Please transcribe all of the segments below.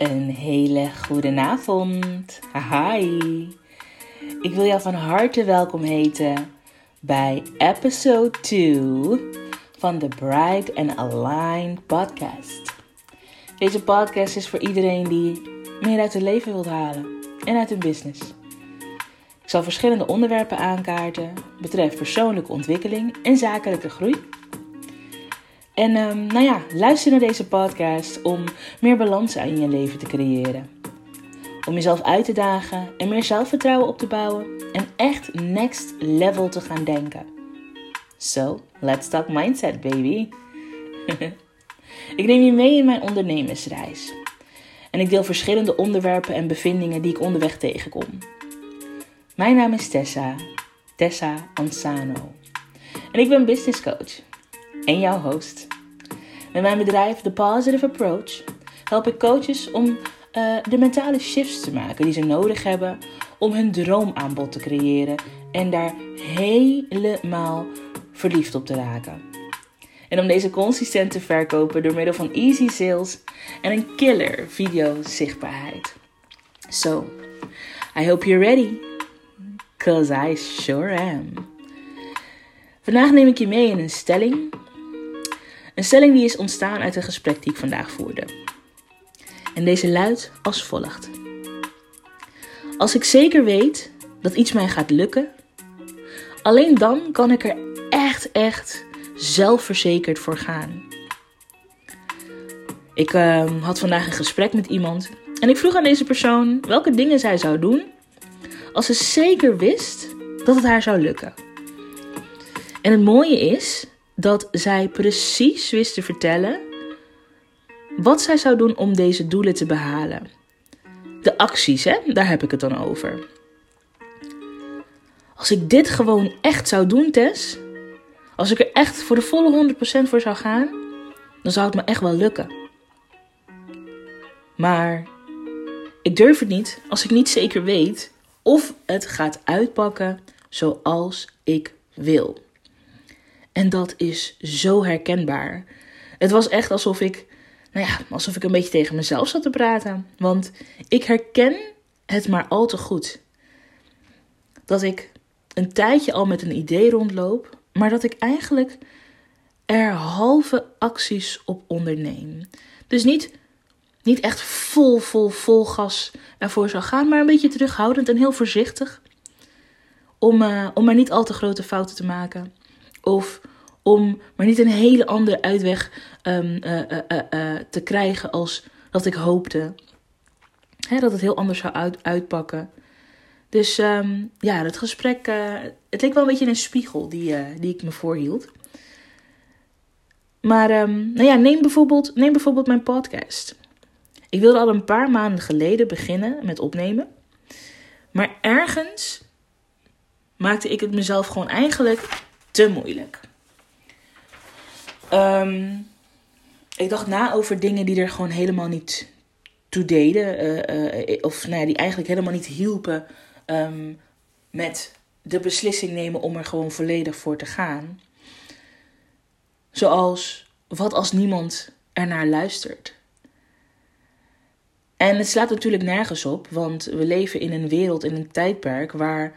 Een hele goede avond. Hi. Ik wil jou van harte welkom heten bij episode 2 van de Bright and Aligned podcast. Deze podcast is voor iedereen die meer uit het leven wilt halen en uit hun business. Ik zal verschillende onderwerpen aankaarten betreft persoonlijke ontwikkeling en zakelijke groei. En um, nou ja, luister naar deze podcast om meer balans in je leven te creëren. Om jezelf uit te dagen en meer zelfvertrouwen op te bouwen en echt next level te gaan denken. So, let's talk mindset, baby. ik neem je mee in mijn ondernemersreis. En ik deel verschillende onderwerpen en bevindingen die ik onderweg tegenkom. Mijn naam is Tessa, Tessa Ansano. En ik ben business coach en jouw host. Met mijn bedrijf The Positive Approach help ik coaches om uh, de mentale shifts te maken die ze nodig hebben om hun droomaanbod te creëren en daar helemaal verliefd op te raken. En om deze consistent te verkopen door middel van easy sales en een killer video zichtbaarheid. So, I hope you're ready. Cause I sure am. Vandaag neem ik je mee in een stelling een stelling die is ontstaan uit een gesprek die ik vandaag voerde. En deze luidt als volgt. Als ik zeker weet dat iets mij gaat lukken, alleen dan kan ik er echt, echt zelfverzekerd voor gaan. Ik uh, had vandaag een gesprek met iemand en ik vroeg aan deze persoon welke dingen zij zou doen als ze zeker wist dat het haar zou lukken. En het mooie is dat zij precies wist te vertellen wat zij zou doen om deze doelen te behalen. De acties, hè? daar heb ik het dan over. Als ik dit gewoon echt zou doen, Tess, als ik er echt voor de volle 100% voor zou gaan, dan zou het me echt wel lukken. Maar ik durf het niet als ik niet zeker weet of het gaat uitpakken zoals ik wil. En dat is zo herkenbaar. Het was echt alsof ik, nou ja, alsof ik een beetje tegen mezelf zat te praten. Want ik herken het maar al te goed. Dat ik een tijdje al met een idee rondloop, maar dat ik eigenlijk er halve acties op onderneem. Dus niet, niet echt vol, vol, vol gas ervoor zou gaan, maar een beetje terughoudend en heel voorzichtig. Om, uh, om maar niet al te grote fouten te maken. Of om maar niet een hele andere uitweg um, uh, uh, te krijgen als dat ik hoopte. Dat het heel anders zou uit, uitpakken. Dus um, ja, het gesprek, het leek wel een beetje een spiegel die, die ik me voorhield. Maar um, nou ja, neem bijvoorbeeld, neem bijvoorbeeld mijn podcast. Ik wilde al een paar maanden geleden beginnen met opnemen. Maar ergens maakte ik het mezelf gewoon eigenlijk te moeilijk. Um, ik dacht na over dingen die er gewoon helemaal niet toe deden. Uh, uh, of nou ja, die eigenlijk helemaal niet hielpen um, met de beslissing nemen om er gewoon volledig voor te gaan. Zoals, wat als niemand ernaar luistert? En het slaat natuurlijk nergens op, want we leven in een wereld, in een tijdperk waar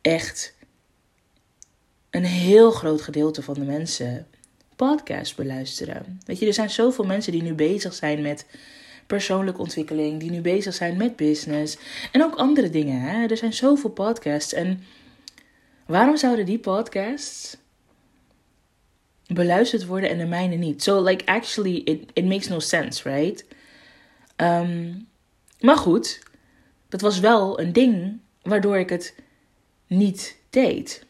echt een heel groot gedeelte van de mensen podcast beluisteren. Weet je, er zijn zoveel mensen die nu bezig zijn met persoonlijke ontwikkeling, die nu bezig zijn met business en ook andere dingen. Hè? Er zijn zoveel podcasts en waarom zouden die podcasts beluisterd worden en de mijne niet? So like actually it, it makes no sense, right? Um, maar goed, dat was wel een ding waardoor ik het niet deed.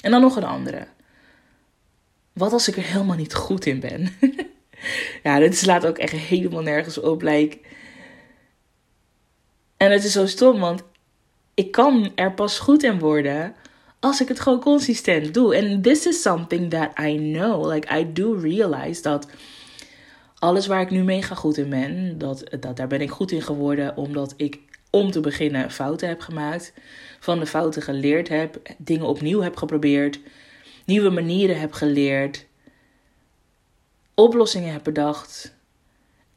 En dan nog een andere. Wat als ik er helemaal niet goed in ben? ja, dit slaat ook echt helemaal nergens op. En het is zo stom, want ik kan er pas goed in worden als ik het gewoon consistent doe. En this is something that I know. Like, I do realize dat alles waar ik nu mega goed in ben, dat, dat, daar ben ik goed in geworden omdat ik om te beginnen fouten heb gemaakt. Van de fouten geleerd heb, dingen opnieuw heb geprobeerd nieuwe manieren heb geleerd, oplossingen heb bedacht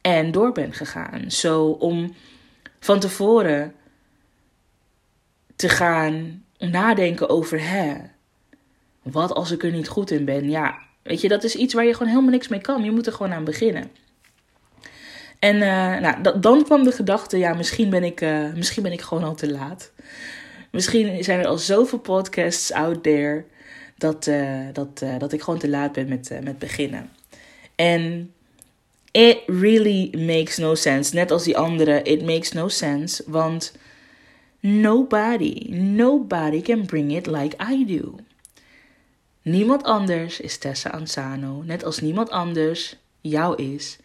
en door ben gegaan. Zo om van tevoren te gaan nadenken over hè, wat als ik er niet goed in ben? Ja, weet je, dat is iets waar je gewoon helemaal niks mee kan. Je moet er gewoon aan beginnen. En uh, nou, dan kwam de gedachte, ja, misschien ben, ik, uh, misschien ben ik gewoon al te laat. Misschien zijn er al zoveel podcasts out there dat, uh, dat, dat ik gewoon te laat ben met, met beginnen. En it really makes no sense. Net als die andere, it makes no sense. Want nobody, nobody can bring it like I do. Niemand anders is Tessa Ansano, net als niemand anders jou is.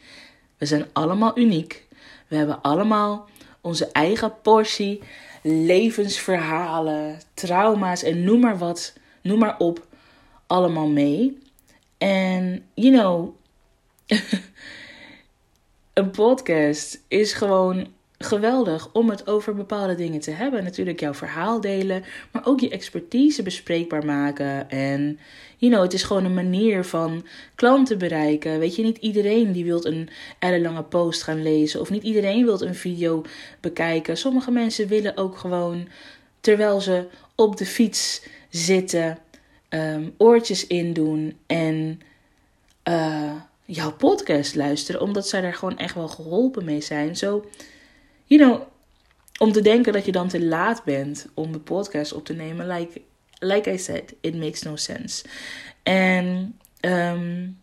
We zijn allemaal uniek. We hebben allemaal onze eigen portie levensverhalen, trauma's en noem maar wat, noem maar op, allemaal mee. En, you know, een podcast is gewoon geweldig om het over bepaalde dingen te hebben. Natuurlijk jouw verhaal delen, maar ook je expertise bespreekbaar maken. En, you know, het is gewoon een manier van klanten bereiken. Weet je, niet iedereen die wil een ellenlange post gaan lezen. Of niet iedereen wil een video bekijken. Sommige mensen willen ook gewoon, terwijl ze op de fiets zitten, um, oortjes indoen en... Uh, jouw podcast luisteren, omdat zij daar gewoon echt wel geholpen mee zijn. Zo, you know, om te denken dat je dan te laat bent om de podcast op te nemen, like, like I said, it makes no sense. En um,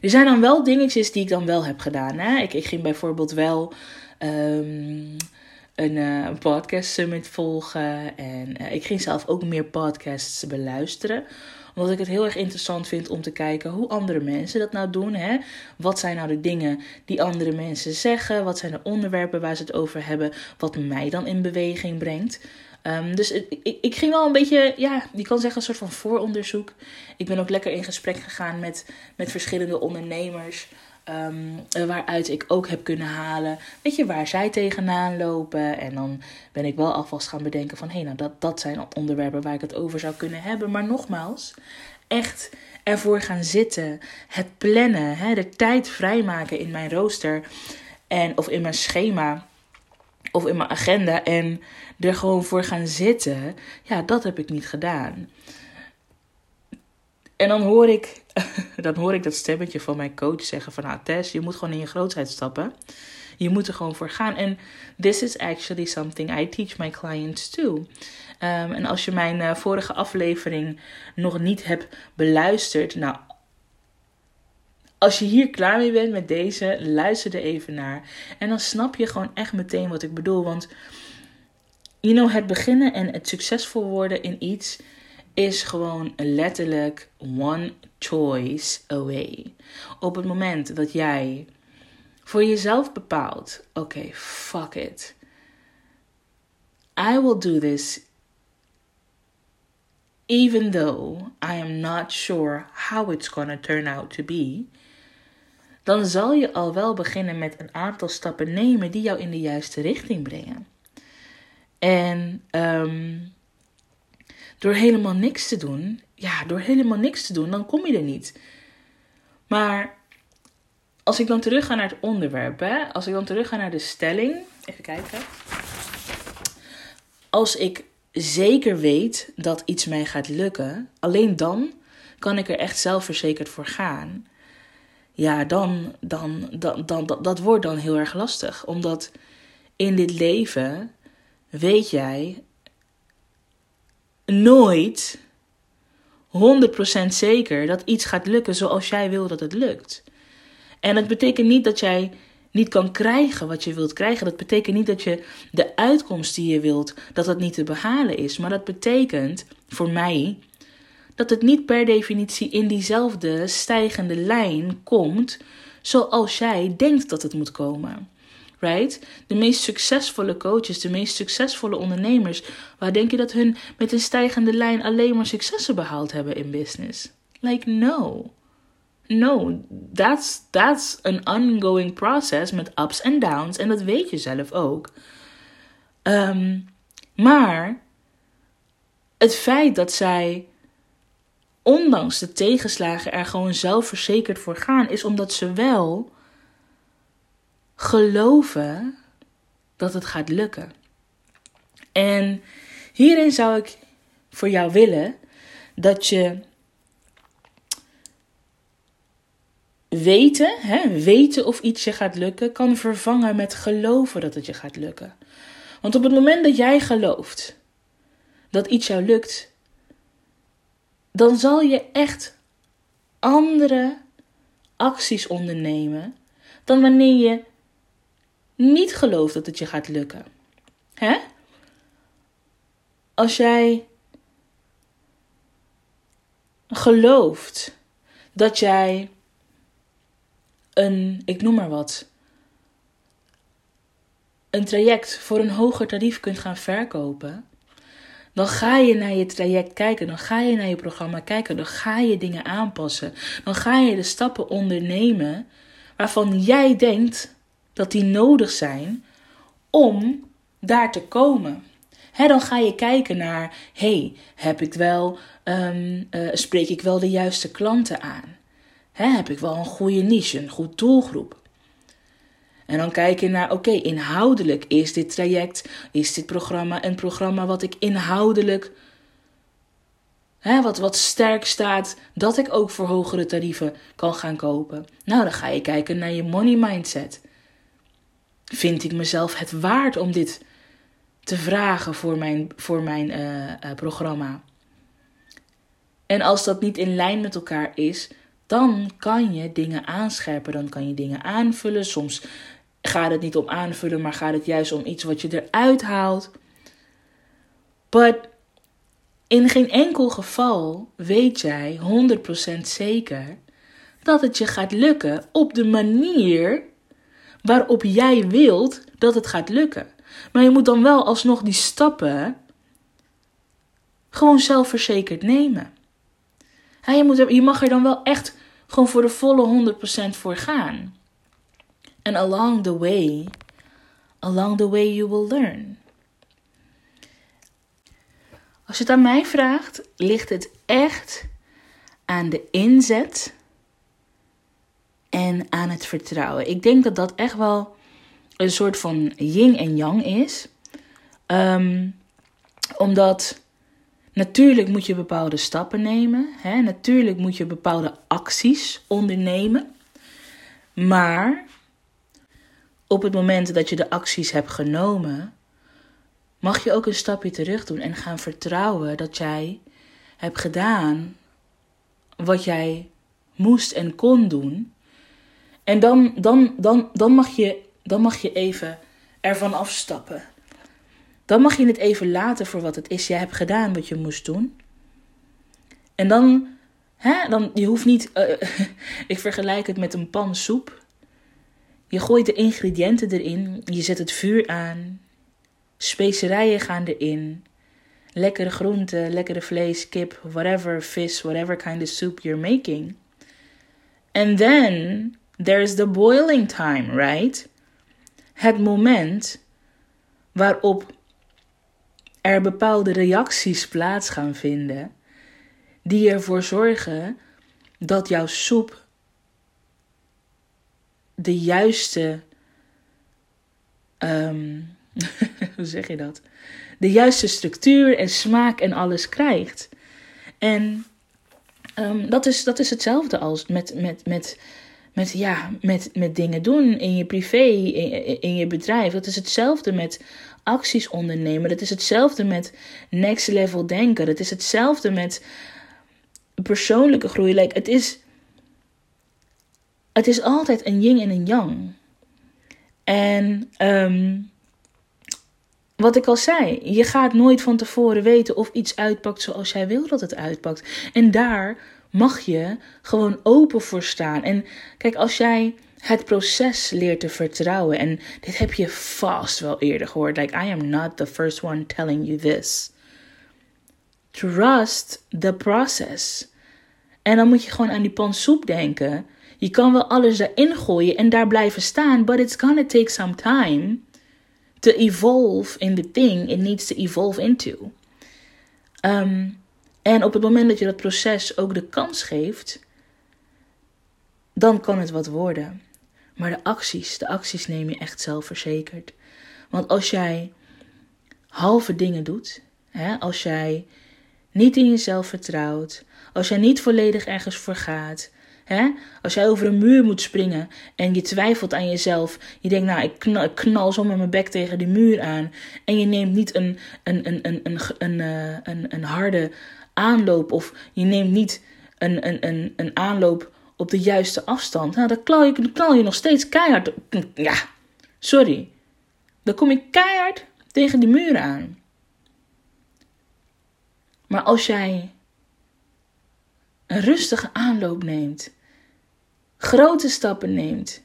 er zijn dan wel dingetjes die ik dan wel heb gedaan. Hè? Ik, ik ging bijvoorbeeld wel een, uh, een podcast summit volgen. En uh, ik ging zelf ook meer podcasts beluisteren omdat ik het heel erg interessant vind om te kijken hoe andere mensen dat nou doen. Hè? Wat zijn nou de dingen die andere mensen zeggen? Wat zijn de onderwerpen waar ze het over hebben? Wat mij dan in beweging brengt. Um, dus ik, ik, ging wel een beetje, ja, je kan zeggen een soort van vooronderzoek. Ik ben ook lekker in gesprek gegaan met, met verschillende ondernemers. Um, waaruit ik ook heb kunnen halen, weet je, waar zij tegenaan lopen. En dan ben ik wel alvast gaan bedenken van, hé, hey, nou, dat, dat zijn onderwerpen waar ik het over zou kunnen hebben. Maar nogmaals, echt ervoor gaan zitten, het plannen, hè, de tijd vrijmaken in mijn rooster en, of in mijn schema of in mijn agenda en er gewoon voor gaan zitten, ja, dat heb ik niet gedaan. En dan hoor ik, dan hoor ik dat stemmetje van mijn coach zeggen van... Nou Tess, je moet gewoon in je grootheid stappen. Je moet er gewoon voor gaan. En this is actually something I teach my clients too. Um, en als je mijn uh, vorige aflevering nog niet hebt beluisterd... Nou, als je hier klaar mee bent met deze, luister er even naar. En dan snap je gewoon echt meteen wat ik bedoel. Want, you know, het beginnen en het succesvol worden in iets is gewoon letterlijk one choice away. Op het moment dat jij voor jezelf bepaalt: oké, okay, fuck it. I will do this even though I am not sure how it's gonna turn out to be. Dan zal je al wel beginnen met een aantal stappen nemen die jou in de juiste richting brengen. En um, door helemaal niks te doen, ja, door helemaal niks te doen, dan kom je er niet. Maar als ik dan terug ga naar het onderwerp, hè, als ik dan terug ga naar de stelling, even kijken. Als ik zeker weet dat iets mij gaat lukken, alleen dan kan ik er echt zelfverzekerd voor gaan. Ja, dan, dan, dan, dan, dat, dat wordt dan heel erg lastig. Omdat in dit leven weet jij nooit 100% zeker dat iets gaat lukken zoals jij wil dat het lukt. En dat betekent niet dat jij niet kan krijgen wat je wilt krijgen. Dat betekent niet dat je de uitkomst die je wilt, dat dat niet te behalen is. Maar dat betekent voor mij dat het niet per definitie in diezelfde stijgende lijn komt zoals jij denkt dat het moet komen right? De meest succesvolle coaches, de meest succesvolle ondernemers, waar denk je dat hun met een stijgende lijn alleen maar successen behaald hebben in business? Like no. No, that's, that's an ongoing process met ups en downs en dat weet je zelf ook. Um, maar het feit dat zij ondanks de tegenslagen er gewoon zelfverzekerd voor gaan, is omdat ze wel geloven dat het gaat lukken. En hierin zou ik voor jou willen dat je weten, hè, weten of iets je gaat lukken, kan vervangen met geloven dat het je gaat lukken. Want op het moment dat jij gelooft dat iets jou lukt, dan zal je echt andere acties ondernemen dan wanneer je niet gelooft dat het je gaat lukken. Hè? Als jij gelooft dat jij een, ik noem maar wat, een traject voor een hoger tarief kunt gaan verkopen, dan ga je naar je traject kijken, dan ga je naar je programma kijken, dan ga je dingen aanpassen, dan ga je de stappen ondernemen waarvan jij denkt dat die nodig zijn om daar te komen. dan ga je kijken naar, hey, heb ik wel, um, spreek ik wel de juiste klanten aan? heb ik wel een goede niche, een goed doelgroep? En dan kijk je naar, oké, inhoudelijk is dit traject, is dit programma een programma wat ik inhoudelijk, wat, wat sterk staat, dat ik ook voor hogere tarieven kan gaan kopen. Nou, dan ga je kijken naar je money mindset. Vind ik mezelf het waard om dit te vragen voor mijn, voor mijn uh, uh, programma? En als dat niet in lijn met elkaar is, dan kan je dingen aanscherpen, dan kan je dingen aanvullen. Soms gaat het niet om aanvullen, maar gaat het juist om iets wat je eruit haalt. But in geen enkel geval weet jij 100% zeker dat het je gaat lukken op de manier waarop jij wilt dat het gaat lukken. Maar je moet dan wel alsnog die stappen gewoon zelfverzekerd nemen. je, moet je mag er dan wel echt gewoon voor de volle 100% voor gaan. And along the way, along the way you will learn. Als je het aan mij vraagt, ligt het echt aan de inzet en aan het vertrouwen. Ik denk dat dat echt wel een soort van yin en yang is. Um, omdat natuurlijk moet je bepaalde stappen nemen. Hè? Natuurlijk moet je bepaalde acties ondernemen. Maar op het moment dat je de acties hebt genomen, mag je ook een stapje terug doen en gaan vertrouwen dat jij hebt gedaan wat jij moest en kon doen. En dan, dan, dan, dan, mag, je, dan mag je even ervan afstappen. Dan mag je het even laten voor wat het is. Jij hebt gedaan wat je moest doen. En dan, hè, dan je hoeft niet. Uh, ik vergelijk het met een pan soep. Je gooit de ingrediënten erin, je zet het vuur aan, specerijen gaan erin, lekkere groenten, lekkere vlees, kip, whatever, vis, whatever kind of soup you're making. And then there's the boiling time, right? Het moment waarop er bepaalde reacties plaats gaan vinden die ervoor zorgen dat jouw soep de juiste. Um, hoe zeg je dat? De juiste structuur en smaak en alles krijgt. En um, dat, is, dat is hetzelfde als met, met, met, met, ja, met, met dingen doen in je privé, in, in je bedrijf. Dat is hetzelfde met acties ondernemen. Dat is hetzelfde met next level denken. Dat is hetzelfde met persoonlijke groei. Like, het is het is altijd een yin en een yang. En um, wat ik al zei, je gaat nooit van tevoren weten of iets uitpakt zoals jij wil dat het uitpakt. En daar mag je gewoon open voor staan. En kijk, als jij het proces leert te vertrouwen, en dit heb je vast wel eerder gehoord, like I am not the first one telling you this. Trust the process. En dan moet je gewoon aan die pan soep denken. Je kan wel alles erin gooien en daar blijven staan, but it's gonna take some time to evolve in the thing it needs to evolve into. Um, en op het moment dat je dat proces ook de kans geeft, dan kan het wat worden. Maar de acties, de acties neem je echt zelfverzekerd. Want als jij halve dingen doet, hè, als jij niet in jezelf vertrouwt, als jij niet volledig ergens voor gaat, hè, als jij over een muur moet springen en je twijfelt aan jezelf, je denkt, nou, ik knal, zo met mijn bek tegen die muur aan, en je neemt niet een, een, een, een, een, een, eh, een, een harde aanloop of je neemt niet een, een, een, een aanloop op de juiste afstand, nou, dan knal je, dan knal je nog steeds keihard. Ja, sorry. Dan kom je keihard tegen die muur aan. Maar als jij een rustige aanloop neemt, grote stappen neemt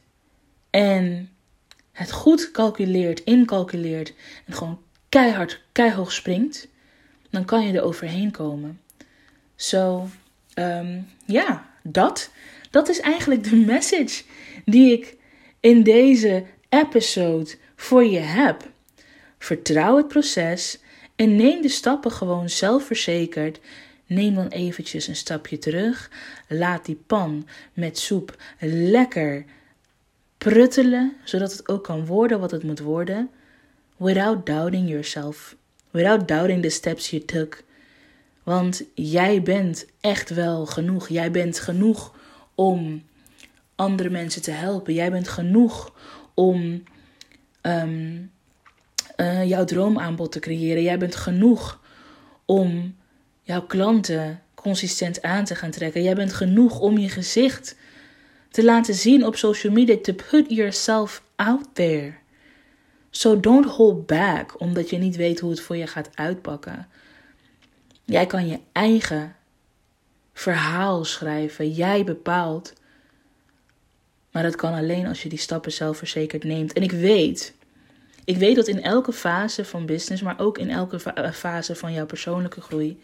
en het goed calculeert, incalculeert en gewoon keihard, keihard springt, dan kan je er overheen komen. Zo, ehm, ja, dat. Dat is eigenlijk de message die ik in deze episode voor je heb. Vertrouw het proces en neem de stappen gewoon zelfverzekerd. Neem dan eventjes een stapje terug. Laat die pan met soep lekker pruttelen, zodat het ook kan worden wat het moet worden. Without doubting yourself. Without doubting the steps you took. Want jij bent echt wel genoeg. Jij bent genoeg om andere mensen te helpen. Jij bent genoeg om um, uh, jouw droomaanbod te creëren. Jij bent genoeg om jouw klanten consistent aan te gaan trekken. Jij bent genoeg om je gezicht te laten zien op social media. To put yourself out there. So don't hold back omdat je niet weet hoe het voor je gaat uitpakken. Jij kan je eigen verhaal schrijven. Jij bepaalt. Maar dat kan alleen als je die stappen zelfverzekerd neemt. En ik weet, ik weet dat in elke fase van business, maar ook in elke eh, fase van jouw persoonlijke groei,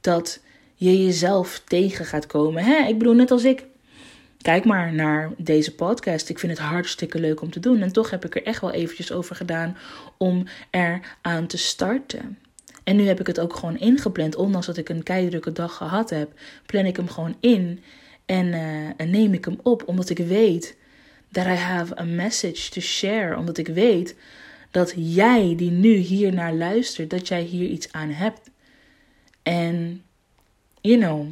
dat je jezelf tegen gaat komen. Hè? Ik bedoel, net als ik. Kijk maar naar deze podcast. Ik vind het hartstikke leuk om te doen. En toch heb ik er echt wel eventjes over gedaan om er aan te starten. En nu heb ik het ook gewoon ingepland. Ondanks dat ik een keidrukke dag gehad heb, plan ik hem gewoon in. En, uh, en neem ik hem op. Omdat ik weet that I have a message to share. Omdat ik weet dat jij die nu hier naar luistert, dat jij hier iets aan hebt. En, you know,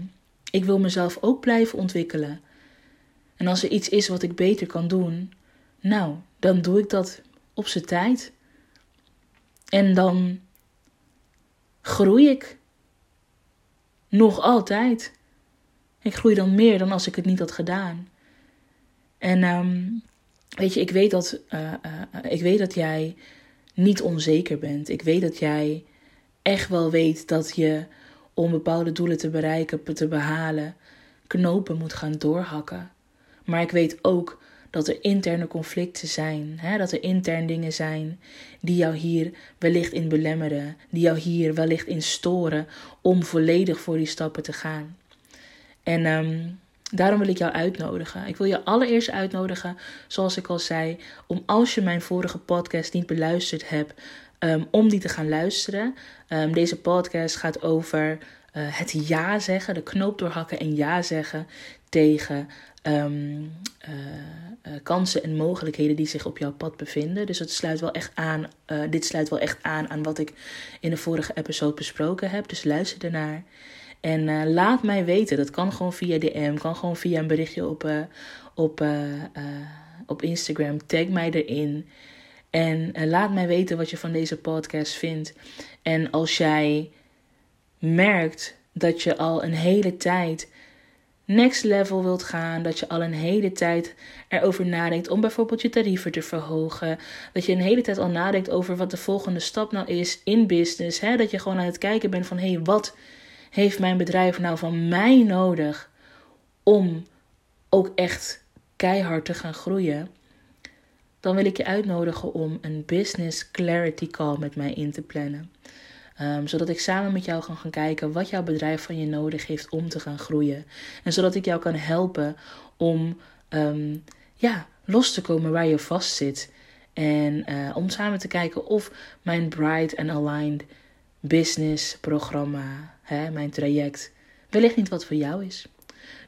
ik wil mezelf ook blijven ontwikkelen. En als er iets is wat ik beter kan doen, nou, dan doe ik dat op zijn tijd. En dan groei ik. Nog altijd. Ik groei dan meer dan als ik het niet had gedaan. En um, weet je, ik weet dat, uh, uh, ik weet dat jij niet onzeker bent. Ik weet dat jij echt wel weet dat je om bepaalde doelen te bereiken, te behalen, knopen moet gaan doorhakken. Maar ik weet ook dat er interne conflicten zijn. Hè? Dat er intern dingen zijn die jou hier wellicht in belemmeren. Die jou hier wellicht in storen om volledig voor die stappen te gaan. En um, daarom wil ik jou uitnodigen. Ik wil je allereerst uitnodigen, zoals ik al zei, om als je mijn vorige podcast niet beluisterd hebt, um, om die te gaan luisteren. Um, deze podcast gaat over uh, het ja zeggen, de knoop doorhakken en ja zeggen tegen um, uh, uh, kansen en mogelijkheden die zich op jouw pad bevinden. Dus het sluit wel echt aan, dit sluit wel echt aan aan wat ik in de vorige episode besproken heb. Dus luister ernaar. En laat mij weten. Dat kan gewoon via DM, kan gewoon via een berichtje op, op, op Instagram. Tag mij erin. En laat mij weten wat je van deze podcast vindt. En als jij merkt dat je al een hele tijd next level wilt gaan, dat je al een hele tijd erover nadenkt om bijvoorbeeld je tarieven te verhogen, dat je een hele tijd al nadenkt over wat de volgende stap nou is in business, hè? dat je gewoon aan het kijken bent van hé, hey, wat heeft mijn bedrijf nou van mij nodig om ook echt keihard te gaan groeien, dan wil ik je uitnodigen om een business clarity call met mij in te plannen. Um, zodat ik samen met jou kan gaan kijken wat jouw bedrijf van je nodig heeft om te gaan groeien. En zodat ik jou kan helpen om um, ja, los te komen waar je vast zit. En uh, om samen te kijken of mijn Bright and Aligned business programma, hè, mijn traject, wellicht niet wat voor jou is.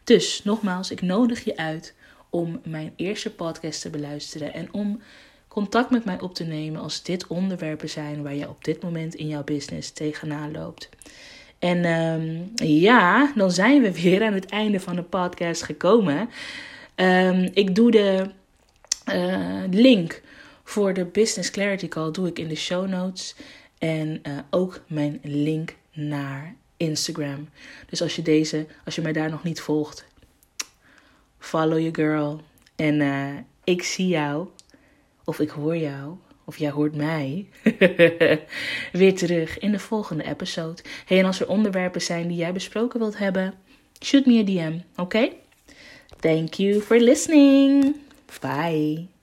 Dus nogmaals, ik nodig je uit om mijn eerste podcast te beluisteren en om contact met mij op te nemen als dit onderwerpen zijn waar je op dit moment in jouw business tegenaan loopt. En ehm, ja, dan zijn we weer aan het einde van de podcast gekomen. Ehm, ik doe de uh, link voor de Business Clarity Call doe ik in de show notes. En uh, ook mijn link naar Instagram. Dus als je deze, als je mij daar nog niet volgt, follow your girl. En uh, ik zie jou, of ik hoor jou, of jij hoort mij, weer terug in de volgende episode. Hey, en als er onderwerpen zijn die jij besproken wilt hebben, shoot me a DM, oké? Thank you for listening. Bye.